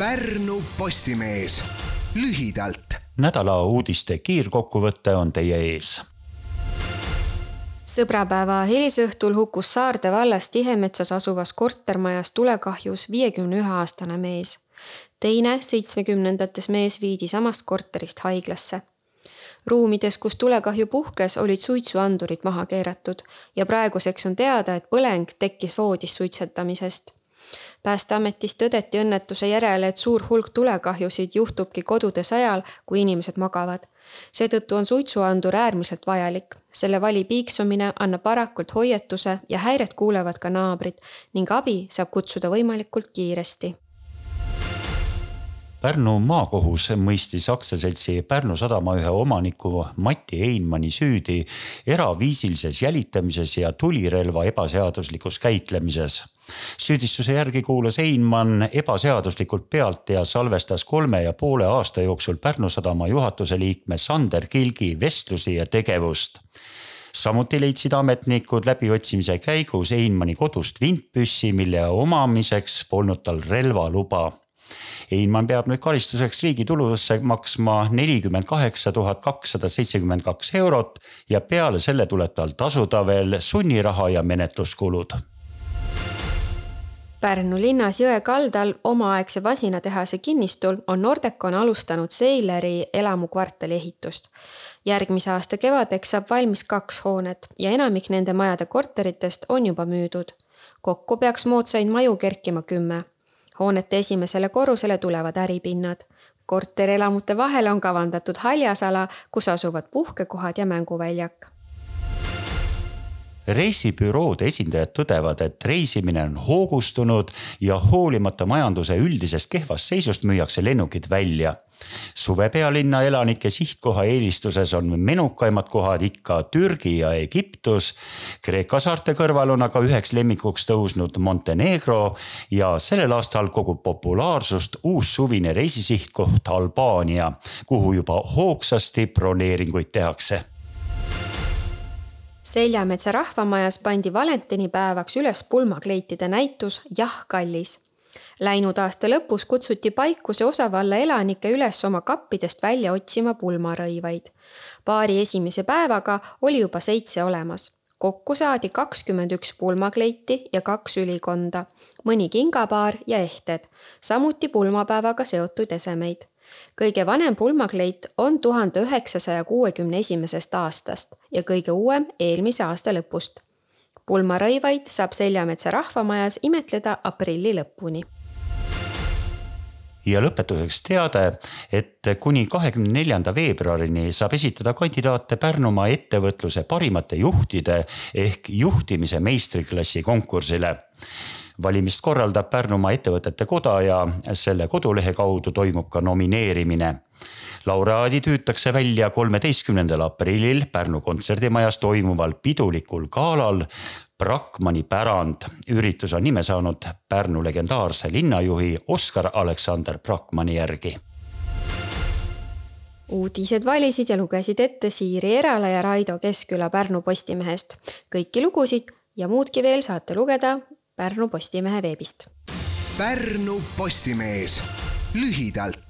Pärnu Postimees lühidalt. nädala uudiste kiirkokkuvõte on teie ees sõbrapäeva hilisõhtul hukkus Saarde vallas Tihemetsas asuvas kortermajas tulekahjus viiekümne ühe aastane mees. teine seitsmekümnendates mees viidi samast korterist haiglasse. ruumides, kus tulekahju puhkes, olid suitsuandurid maha keeratud ja praeguseks on teada, et põleng tekkis voodis suitsetamisest päästeametis tõdeti õnnetuse järel, et suur hulk tulekahjusid juhtubki kodudes ajal, kui inimesed magavad. seetõttu on suitsuandur äärmiselt vajalik. selle vali piiksumine annab varakult hoiatuse ja häiret kuulevad ka naabrid ning abi saab kutsuda võimalikult kiiresti Pärnu maakohus mõistis aktsiaseltsi Pärnu sadama ühe omaniku Mati Einmani süüdi eraviisilises jälitamises ja tulirelva ebaseaduslikus käitlemises süüdistuse järgi kuulas Einmann ebaseaduslikult pealt ja salvestas kolme ja poole aasta jooksul Pärnu sadama juhatuse liikme Sander Kilgi vestlusi ja tegevust samuti leidsid ametnikud läbiotsimise käigus Einmanni kodust vintpüssi, mille omamiseks polnud tal relvaluba. Einmann peab nüüd karistuseks riigi tulusse maksma nelikümmend kaheksa tuhat kakssada seitsekümmend kaks eurot ja peale selle tuleb tal tasuda veel sunniraha ja menetluskulud Pärnu linnas jõe kaldal omaaegse vasinatehase kinnistul on Nordecon alustanud Seileri elamukvartali ehitust. järgmise aasta kevadeks saab valmis kaks hoonet ja enamik nende majade korteritest on juba müüdud. kokku peaks moodsaid maju kerkima kümme. hoonete esimesele korrusele tulevad äripinnad. korterelamute vahele on kavandatud haljasala, kus asuvad puhkekohad ja mänguväljak reisibüroode esindajad tõdevad, et reisimine on hoogustunud ja hoolimata majanduse üldisest kehvast seisust müüakse lennukid välja. suve pealinna elanike sihtkoha eelistuses on menukaimad kohad ikka Türgi ja Egiptus. Kreeka saarte kõrval on aga üheks lemmikuks tõusnud Montenegro ja sellel aastal kogub populaarsust uus suvine reisisihtkoht Albaania, kuhu juba hoogsasti broneeringuid tehakse Seljametsa rahvamajas pandi valentinipäevaks üles pulmakleitide näitus Jah, kallis. Läinud aasta lõpus kutsuti Paikuse osavalla elanikke üles oma kappidest välja otsima pulmarõivaid. paari esimese päevaga oli juba seitse olemas. kokku saadi kakskümmend üks pulmakleiti ja kaks ülikonda, mõni kingapaar ja ehted, samuti pulmapäevaga seotud esemeid kõige vanem pulmakleit on tuhande üheksasaja kuuekümne esimesest aastast ja kõige uuem eelmise aasta lõpust. pulmarõivaid saab Seljametsa rahvamajas imetleda aprilli lõpuni ja lõpetuseks teade, et kuni kahekümne neljanda veebruarini saab esitada kandidaate Pärnumaa ettevõtluse parimate juhtide ehk juhtimise meistriklassi konkursile valimist korraldab Pärnumaa Ettevõtete Koda ja selle kodulehe kaudu toimub ka nomineerimine. laureaadid hüütakse välja kolmeteistkümnendal aprillil Pärnu kontserdimajas toimuval pidulikul galal Brakmani pärand. üritus on nime saanud Pärnu legendaarse linnajuhi Oskar Aleksander Brakmani järgi uudised valisid ja lugesid ette Siiri Erala ja Raido Keskküla Pärnu Postimehest. kõiki lugusid ja muudki veel saate lugeda Pärnu Postimehe veebist. Pärnu Postimees lühidalt